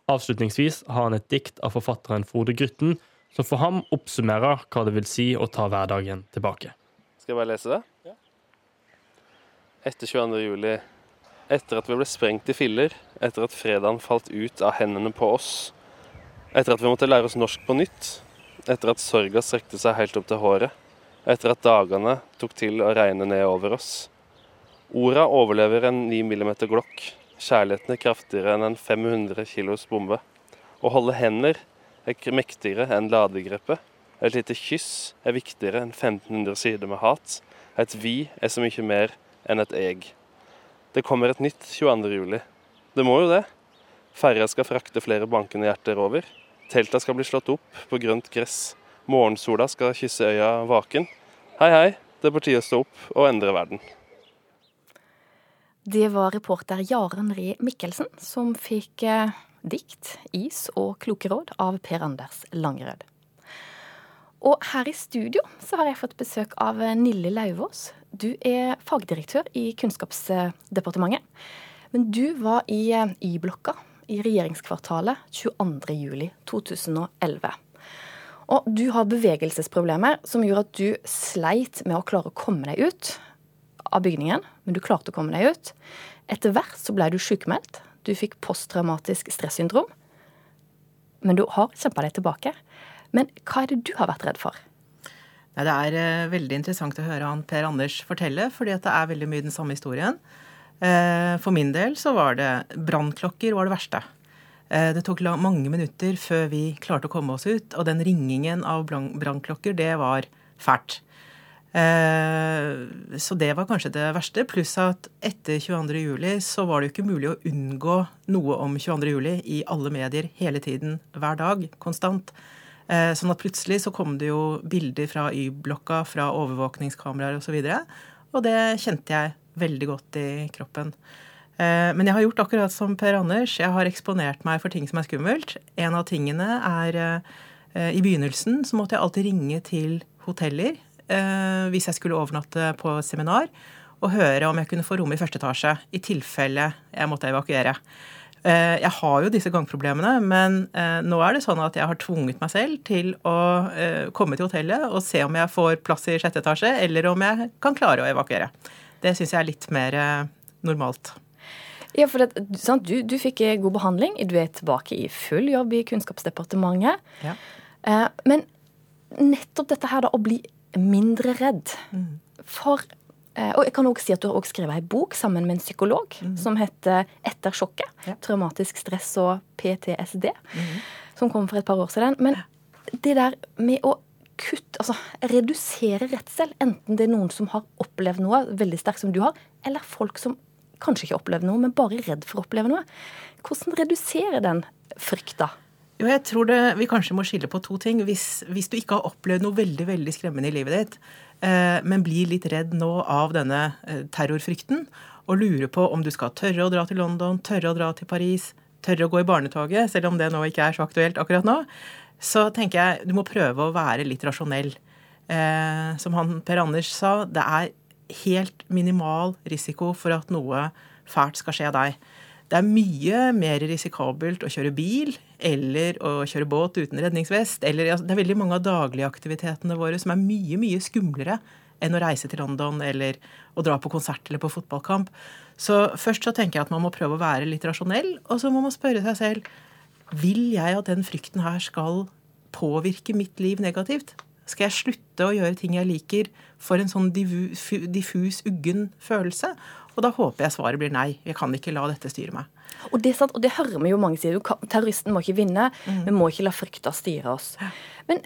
Avslutningsvis har han et dikt av forfatteren Frode Grytten, som for ham oppsummerer hva det vil si å ta hverdagen tilbake. Skal jeg bare lese det? Etter 22. juli. Etter at vi ble sprengt i filler, etter at fredagen falt ut av hendene på oss, etter at vi måtte lære oss norsk på nytt, etter at sorga strekte seg helt opp til håret, etter at dagene tok til å regne ned over oss. Orda overlever en 9 mm glokk. Kjærligheten er kraftigere enn en 500 kilos bombe. Å holde hender er mektigere enn ladegrepet. Et lite kyss er viktigere enn 1500 sider med hat. Et vi er så mye mer enn et eg. Det kommer et nytt 22. juli. Det må jo det. Ferja skal frakte flere bankende hjerter over. Telta skal bli slått opp på grønt gress. Morgensola skal kysse øya vaken. Hei, hei, det er på tide å stå opp og endre verden. Det var reporter Jaren Ree Mikkelsen som fikk eh, dikt, is og kloke råd av Per Anders Langerød. Og her i studio så har jeg fått besøk av Nille Lauvås. Du er fagdirektør i Kunnskapsdepartementet. Men du var i eh, Y-blokka i regjeringskvartalet 22.07.2011. Og du har bevegelsesproblemer som gjorde at du sleit med å klare å komme deg ut av bygningen, men du klarte å komme deg ut. Etter hvert så ble du sykemeldt. Du fikk posttraumatisk stressyndrom. Men du har kjempa deg tilbake. Men hva er det du har vært redd for? Nei, det er eh, veldig interessant å høre han Per Anders fortelle, fordi det er veldig mye den samme historien. Eh, for min del så var det brannklokker var det verste. Eh, det tok mange minutter før vi klarte å komme oss ut, og den ringingen av brann- brannklokker, det var fælt. Eh, Så det var kanskje det verste. Pluss at etter 22. juli så var det jo ikke mulig å unngå noe om 22. juli i alle medier hele tiden, hver dag, konstant. Eh, Sånn at plutselig så kom det jo bilder fra Y-blokka, fra overvåkningskameraer osv. Og, så og det kjente jeg veldig godt i kroppen. Eh, Men jeg har gjort akkurat som Per Anders. Jeg har eksponert meg for ting som er skummelt. En av tingene er I begynnelsen så måtte jeg alltid ringe til hoteller hvis jeg skulle overnatte på seminar, og høre om jeg kunne få rom i første etasje i tilfelle jeg måtte evakuere. Eh, Jeg har jo disse gangproblemene, men eh, nå er det sånn at jeg har tvunget meg selv til å eh, komme til hotellet og se om jeg får plass i sjette etasje, eller om jeg kan klare å evakuere. Det syns jeg er litt mer eh, normalt. Ja, for det, sant, du, du fikk eh, god behandling. Du er tilbake i full jobb i Kunnskapsdepartementet. Ja. Eh, Men nettopp dette her da, å bli mindre redd For eh, Og jeg kan også si at du har også skrevet ei bok sammen med en psykolog som heter 'Etter sjokket'. Traumatisk stress og PTSD. Som kom for et par år siden. Men det der med å kutte, altså redusere redsel, enten det er noen som har opplevd noe veldig sterkt som du har, eller folk som kanskje ikke har opplevd noe, men bare er redd for å oppleve noe. Hvordan redusere den frykta? Jo, jeg tror det, Vi kanskje må skille på to ting. Hvis, hvis du ikke har opplevd noe veldig veldig skremmende i livet ditt, eh, men blir litt redd nå av denne eh, terrorfrykten, og lurer på om du skal tørre å dra til London, tørre å dra til Paris, tørre å gå i barnetoget, selv om det nå ikke er så aktuelt akkurat nå, så tenker jeg du må prøve å være litt rasjonell. Eh, som han Per Anders sa, det er helt minimal risiko for at noe fælt skal skje deg. Det er mye mer risikabelt å kjøre bil eller å kjøre båt uten redningsvest. Eller, det er veldig mange av dagligaktivitetene våre som er mye, mye skumlere enn å reise til London eller å dra på konsert eller på fotballkamp. Så først så tenker jeg at man må prøve å være litt rasjonell, og så må man spørre seg selv vil jeg at den frykten her skal påvirke mitt liv negativt? Skal jeg slutte å gjøre ting jeg liker for en sånn diffus, uggen følelse? Og da håper jeg svaret blir nei. Jeg kan ikke la dette styre meg. Og det, sant, og det hører vi jo mange sier. Terroristen må ikke vinne. Mm. Vi må ikke la frykta styre oss. Men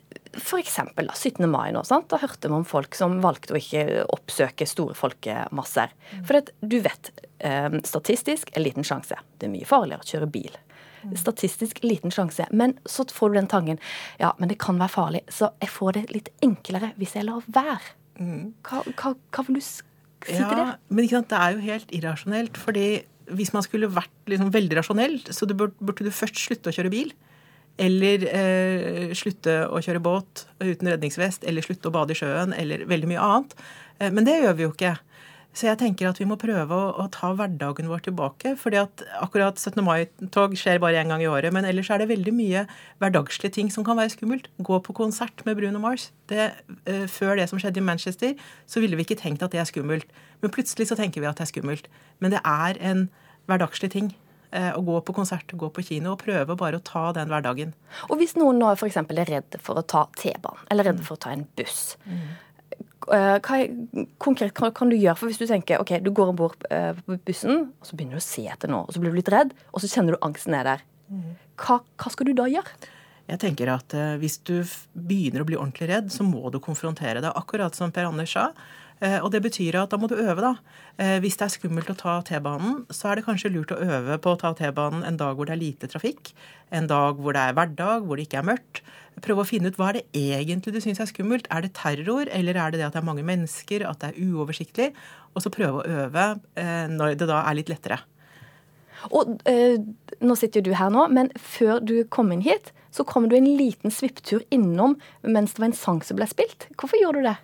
eksempel 17. mai nå, sant? da hørte vi om folk som valgte å ikke oppsøke store folkemasser. Mm. For at du vet, eh, statistisk en liten sjanse. Det er mye farligere å kjøre bil. Mm. Statistisk liten sjanse. Men så får du den tangen. ja, men det kan være farlig, så jeg får det litt enklere hvis jeg lar være. Hva, hva, hva vil du s- ja, det? Men ikke sant, det er jo helt irrasjonelt. fordi hvis man skulle vært liksom veldig rasjonell, så du burde, burde du først slutte å kjøre bil. Eller eh, slutte å kjøre båt uten redningsvest, eller slutte å bade i sjøen, eller veldig mye annet. Eh, men det gjør vi jo ikke. Så jeg tenker at vi må prøve å, å ta hverdagen vår tilbake. fordi at akkurat 17. mai-tog skjer bare én gang i året. Men ellers er det veldig mye hverdagslige ting som kan være skummelt. Gå på konsert med Bruno Mars. Det, eh, før det som skjedde i Manchester, så ville vi ikke tenkt at det er skummelt. Men plutselig så tenker vi at det er skummelt. Men det er en hverdagslig ting. eh, Å gå på konsert, gå på kino og prøve bare å ta den hverdagen. Og hvis noen nå f.eks. er redd for å ta T-banen, eller redd for å ta en buss. eh, Hva er, konkret hva kan du gjøre? For Hvis du tenker ok, du går om bord på bussen, og så begynner du å se etter noe, og så blir du litt redd, og så kjenner du angsten er der. Hva, hva skal du da gjøre? Jeg tenker at eh, Hvis du begynner å bli ordentlig redd, så må du konfrontere deg. Akkurat som Per Anders sa. Eh, Og det betyr at da må du øve, da. Eh, Hvis det er skummelt å ta T-banen, så er det kanskje lurt å øve på å ta T-banen en dag hvor det er lite trafikk. En dag hvor det er hverdag, hvor det ikke er mørkt. Prøve å finne ut hva er det egentlig du syns er skummelt. Er det terror, eller er det det at det er mange mennesker, at det er uoversiktlig? Og så prøve å øve eh, når det da er litt lettere. Og øh, Nå sitter jo du her nå, men før du kom inn hit, så kom du en liten svipptur innom mens det var en sang som ble spilt. Hvorfor gjorde du det?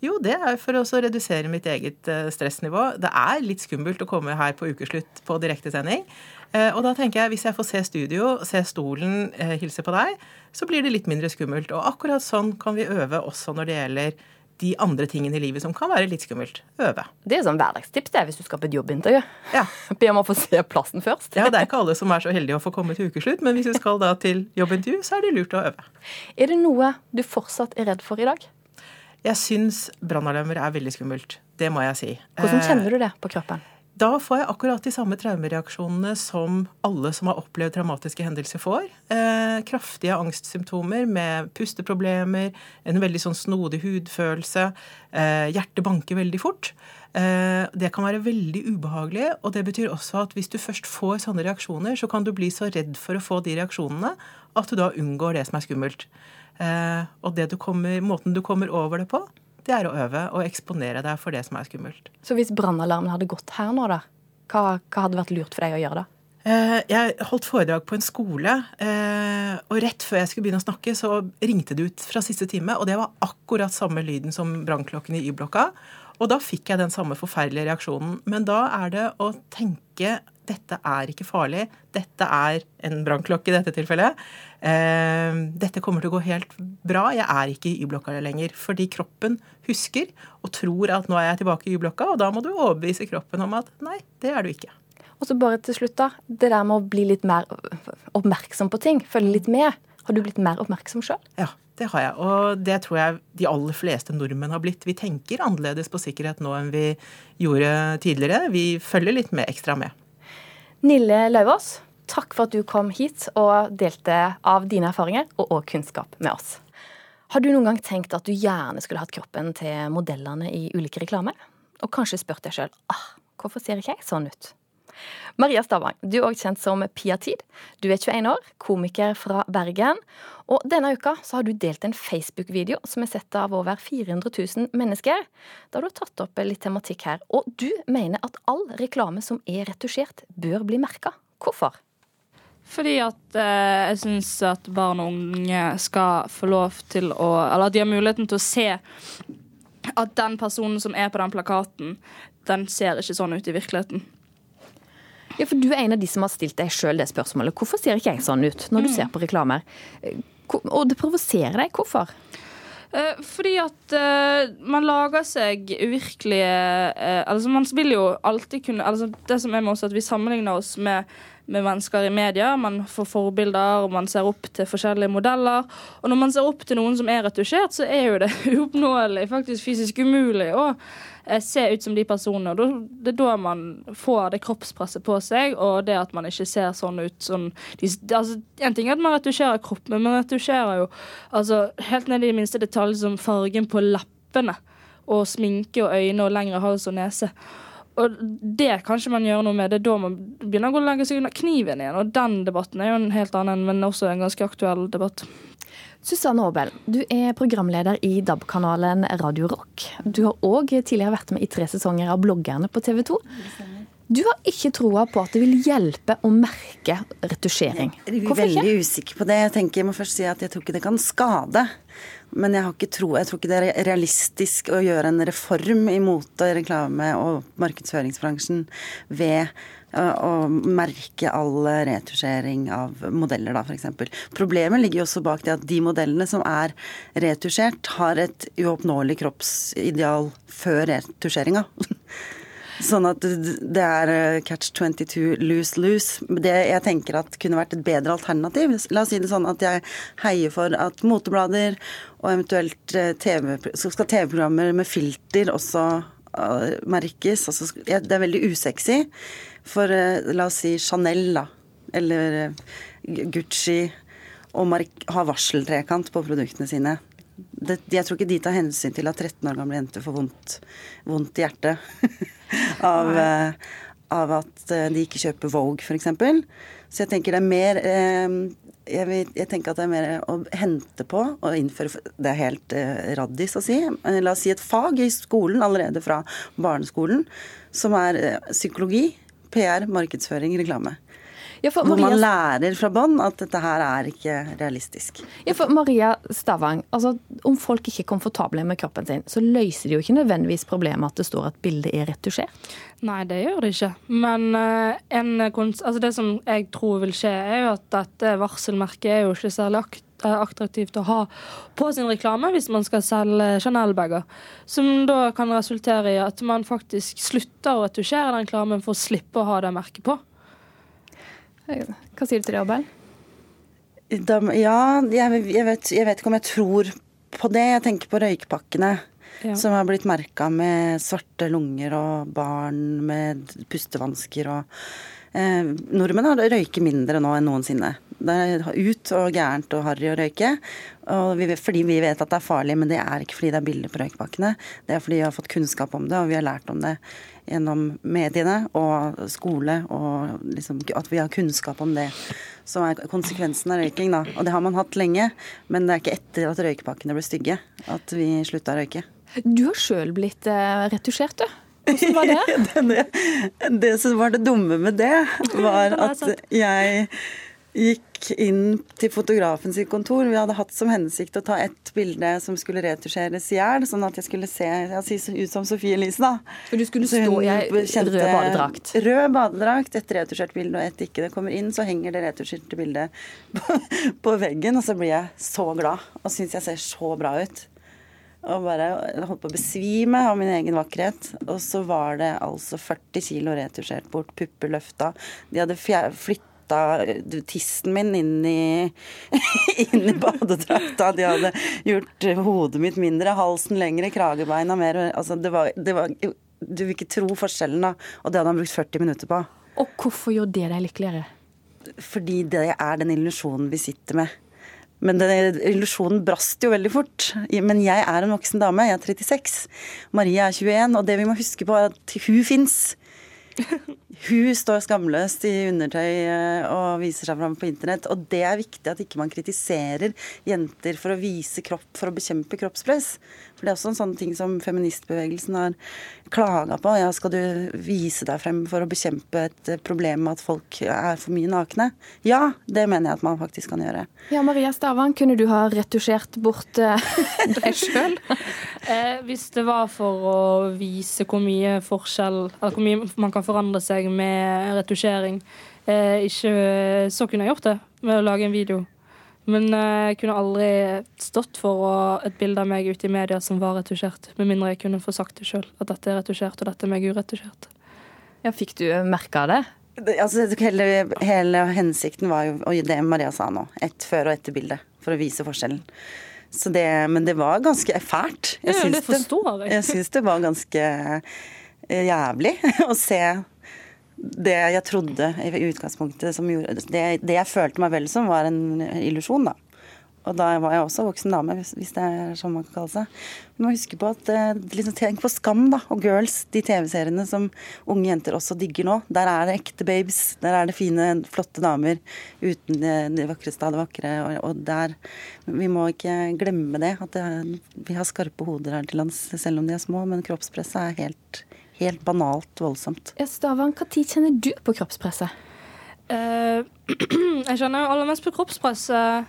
Jo, det er for å redusere mitt eget eh, stressnivå. Det er litt skummelt å komme her på ukeslutt på direktesending. Eh, Og da tenker jeg, hvis jeg får se studio, se stolen, eh, hilse på deg, så blir det litt mindre skummelt. Og akkurat sånn kan vi øve også når det gjelder de andre tingene i livet som kan være litt skummelt. Øve. Det er sånn hverdagstips det er hvis du skal på et jobbintervju. Ja. Be om å få se plassen først. Ja, det er ikke alle som er så heldige å få komme til ukeslutt, men hvis du skal da til jobbintervju, så er det lurt å øve. Er det noe du fortsatt er redd for i dag? Jeg syns brannalarmer er veldig skummelt. Det må jeg si. Hvordan Eh, kjenner du det på kroppen? Da får jeg akkurat de samme traumereaksjonene som alle som har opplevd traumatiske hendelser får. Eh, kraftige angstsymptomer med pusteproblemer, en veldig sånn snodig hudfølelse. Eh, hjertet banker veldig fort. Eh, det kan være veldig ubehagelig, og det betyr også at hvis du først får sånne reaksjoner, så kan du bli så redd for å få de reaksjonene at du da unngår det som er skummelt. Eh, og det du kommer, måten du kommer over det på, det er å øve og eksponere deg for det som er skummelt. Så hvis brannalarmen hadde gått her nå, da, hva, hva hadde vært lurt for deg å gjøre da? Eh, Jeg holdt foredrag på en skole, eh, og rett før jeg skulle begynne å snakke, så ringte det ut fra siste time, og det var akkurat samme lyden som brannklokken i Y-blokka. Og da fikk jeg den samme forferdelige reaksjonen. Men da er det å tenke dette er ikke farlig, dette er en brannklokke i dette tilfellet. Eh, dette kommer til å gå helt bra, jeg er ikke i Y-blokka lenger. Fordi kroppen husker og tror at nå er jeg tilbake i Y-blokka, og da må du overbevise kroppen om at nei, det er du ikke. Og så bare til slutt, da. Det der med å bli litt mer oppmerksom på ting. Følge litt med. Har du blitt mer oppmerksom sjøl? Ja, det har jeg. Og det tror jeg de aller fleste nordmenn har blitt. Vi tenker annerledes på sikkerhet nå enn vi gjorde tidligere. Vi følger litt med ekstra med. Nille Lauvås, takk for at du kom hit og delte av dine erfaringer og og kunnskap med oss. Har du noen gang tenkt at du gjerne skulle hatt kroppen til modellene i ulike reklamer? Og kanskje spurt deg sjøl ah, hvorfor ser ikke jeg sånn ut? Maria Stavang, du er også kjent som Pia Tid. Du er 21 år, komiker fra Bergen. Og denne uka så har du delt en Facebook-video som er sett av over 400 000 mennesker. Da har du tatt opp litt tematikk her. Og du mener at all reklame som er retusjert, bør bli merka. Hvorfor? Fordi at eh, jeg syns at barn og unge skal få lov til å Eller at de har muligheten til å se at den personen som er på den plakaten, den ser ikke sånn ut i virkeligheten. Ja, for Du er en av de som har stilt deg sjøl det spørsmålet. Hvorfor ser ikke jeg sånn ut når du Mm. ser på reklamer? Eh, Og det provoserer deg. Hvorfor? Eh, fordi at uh, man lager seg uvirkelige uh, Altså Man vil jo alltid kunne altså Det som er med oss at Vi sammenligner oss med, med mennesker i media. Man får forbilder, og man ser opp til forskjellige modeller. Og når man ser opp til noen som er retusjert, så er jo det uoppnåelig, faktisk fysisk umulig, å eh, se ut som de personene. Og det er da man får det kroppspresset på seg, og det at man ikke ser sånn ut som de, altså, En ting er at man retusjerer kroppen, men man retusjerer jo altså, helt ned i de minste detalj som fargen på leppene, og sminke og øyne og lengre hals og nese. Og det kan ikke man gjøre noe med. Det er da man begynner å legge seg under kniven igjen. Og den debatten er jo en helt annen, men også en ganske aktuell debatt. Susanne Aabel, du er programleder i DAB-kanalen Radio Rock. Du har òg tidligere vært med i tre sesonger av Bloggerne på TV 2. Du har ikke troa på at det vil hjelpe å merke retusjering. Jeg er veldig usikker på det. Jeg tenker, jeg må først si at jeg tror ikke det kan skade. Men jeg, tro, jeg tror ikke det er realistisk å gjøre en reform i mote-, reklame- og markedsføringsbransjen ved å merke all retusjering av modeller, da, f.eks. Problemet ligger jo også bak det at de modellene som er retusjert, har et uoppnåelig kroppsideal før retusjeringa. Sånn at det er eh, catch 22 lose-lose. Det jeg tenker at kunne vært et bedre alternativ. La oss si det sånn at jeg heier for at moteblader og eventuelt eh, TV, skal TV-programmer med filter også eh, merkes. Altså, det er veldig usexy for la oss si Chanel, da. Eller Gucci. Å mark- ha varseltrekant på produktene sine. Det, jeg tror ikke de tar hensyn til at 13 år gamle jenter får vondt, vondt i hjertet av, eh, av at eh, de ikke kjøper Vogue, f.eks. Så jeg tenker det er mer eh, jeg, vil, jeg tenker at det er mer å hente på og innføre Det er helt eh, raddis å si. La oss si et fag i skolen allerede fra barneskolen som er psykologi, PR, markedsføring, reklame. Ja, for Hvor man lærer fra bånn at dette her er ikke realistisk. Ja, for Maria Stavang, altså, om folk ikke er komfortable med kroppen sin, så løser det jo ikke nødvendigvis problemet at det står at bildet er retusjert. Nei, det gjør det ikke. Men eh, en, kons- altså det som jeg tror vil skje, er jo at dette varselmerket er jo ikke særlig akt eh, attraktivt å ha på sin reklame hvis man skal selge Chanel-bager. Som da kan resultere i at man faktisk slutter å retusjere den reklamen for å slippe å ha det merket på. Hva sier du til det, Abel? Da, ja, jeg, jeg, vet, jeg vet ikke om jeg tror på det. Jeg tenker på røykpakkene. Ja. Som har blitt merka med svarte lunger og barn med pustevansker og eh, Nordmenn har røyker mindre nå enn noensinne. Det er ut og gærent og harry å røyke. Og vi, fordi vi vet at det er farlig, men det er ikke fordi det er bilder på røykpakkene. Det er fordi vi har fått kunnskap om det, og vi har lært om det gjennom mediene og skole, og liksom at vi har kunnskap om det som er konsekvensen av røyking. Da. Og det har man hatt lenge, men det er ikke etter at røykepakkene ble stygge at vi slutta å røyke. Du har sjøl blitt eh, retusjert, du. Hvordan var det? det, det som var det dumme med det, var at jeg gikk inn til fotografen sitt kontor. Vi hadde hatt som hensikt å ta ett bilde som skulle retusjeres i hjel, sånn at jeg skulle se jeg si, ut som Sofie Elise, da. For du skulle stå i rød badedrakt. Rød badedrakt, et retusjert bilde og et ikke. Det kommer inn, så henger det retusjerte bildet på, på veggen, og så blir jeg så glad og syns jeg ser så bra ut. Og bare holdt på å besvime av min egen vakkerhet. Og så var det altså 40 kilo retusjert bort, pupper løfta. De hadde flytta tissen min inn i, inn i badedrakta. De hadde gjort hodet mitt mindre, halsen lengre, kragebeina mer. Altså, det var, det var Du vil ikke tro forskjellen, da. Og det hadde han brukt 40 minutter på. Og hvorfor gjorde det deg lykkeligere? Fordi det er den illusjonen vi sitter med. Men den illusjonen brast jo veldig fort. Men jeg er en voksen dame, jeg er 36. Maria er 21, og det vi må huske på er at hun fins. Hun står skamløst i undertøy eh, og viser seg fram på internett. Og det er viktig at ikke man kritiserer jenter for å vise kropp, for å bekjempe kroppspress. For det er også en sånn ting som feministbevegelsen har klaga på. Ja, skal du vise deg frem for å bekjempe et eh, problem med at folk er for mye nakne? Ja, det mener jeg at man faktisk kan gjøre. Ja, Maria Stavang, kunne du ha retusjert bort eh, deg sjøl? Eh, hvis det var for å vise hvor mye forskjell Eller hvor mye man kan forandre seg med retusjering, eh, ikke, så kunne jeg gjort det med å lage en video. Men eh, jeg kunne aldri stått for et bilde av meg ute i media som var retusjert. Med mindre jeg kunne få sagt det sjøl, at dette er retusjert, og dette er meg uretusjert. Ja, fikk du merka det? Det, altså, hele, hele hensikten var jo og det Maria sa nå. Ett før- og etterbilde, for å vise forskjellen. Så det, men det var ganske fælt. Jeg syns det det, jeg. Jeg syns det var ganske eh, jævlig å se det jeg trodde i utgangspunktet som gjorde Det, det jeg følte meg vel som, var en illusjon, da. Og da var jeg også voksen dame, hvis, det er sånn man kan kalle seg. Vi må huske på at eh, liksom, Tenk på Skam da, og Girls, de TV-seriene som unge jenter også digger nå. Der er det ekte babes. Der er det fine, flotte damer uten det vakreste av det vakre. Og, og der Vi må ikke glemme det. At det, vi har skarpe hoder her til lands, selv om de er små. Men kroppspresset er helt, helt banalt voldsomt. Ja, Stavang, når kjenner du på kroppspresset? Uh, jeg kjenner aller mest på kroppspresset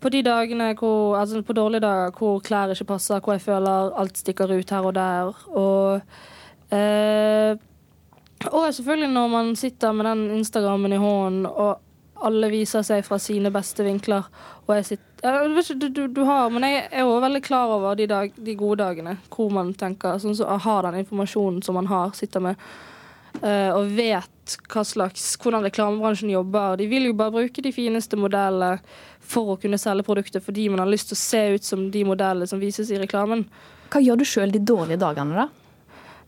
på de dagene hvor, altså på dårlige dager hvor klær ikke passer, hvor jeg føler alt stikker ut her og der. Og, uh, og selvfølgelig når man sitter med den Instagrammen i hånden, og alle viser seg fra sine beste vinkler. Og jeg sitter jeg ikke, du, du, du har, Men jeg er jo veldig klar over de, dag, de gode dagene hvor man tenker sånn så har den informasjonen som man har, sitter med, uh, og vet hva slags, hvordan reklamebransjen jobber. De vil jo bare bruke de fineste modellene for å kunne selge produktet fordi man har lyst til å se ut som de modellene som vises i reklamen. Hva gjør du sjøl de dårlige dagene, da?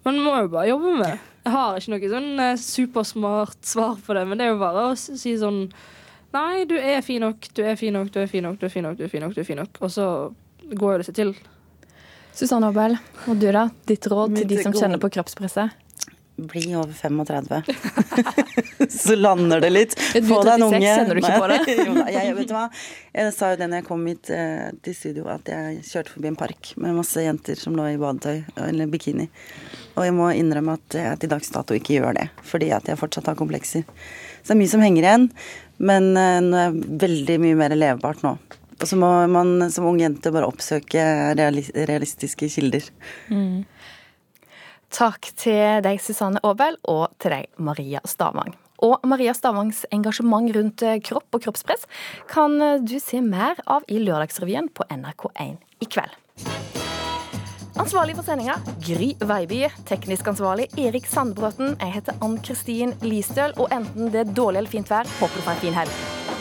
Man må jo bare jobbe med det. Jeg har ikke noe sånn eh, supersmart svar på det, men det er jo bare å si sånn Nei, du er fin nok, du er fin nok, du er fin nok, du er fin nok, du er fin nok, du er fin nok. Og så går jo det seg til. Susanne Aabel, og du da? Ditt råd til de som god- kjenner på kroppspresset? Bli over 35. så lander det litt. Få deg en unge. kjenner du ikke på det? jo, jeg, vet du hva? jeg sa jo det når jeg kom hit eh, til studio, at jeg kjørte forbi en park med masse jenter som lå i badetøy eller bikini. Og jeg må innrømme at jeg til dags dato ikke gjør det, fordi at jeg fortsatt har komplekser. Så det er mye som henger igjen, men eh, nå er veldig mye mer levbart nå. Og så må man som ung jente bare oppsøke realistiske kilder. Mm. Takk til deg, Susanne Aabel, og til deg, Maria Stavang. Og Maria Stavangs engasjement rundt eh, kropp og kroppspress kan eh, du se mer av i Lørdagsrevyen på NRK1 i kveld. Ansvarlig for sendinga Gry Veiby. Teknisk ansvarlig Erik Sandbråten. Jeg heter Ann Kristin Listøl, og enten det er dårlig eller fint vær, håper du får en fin helg.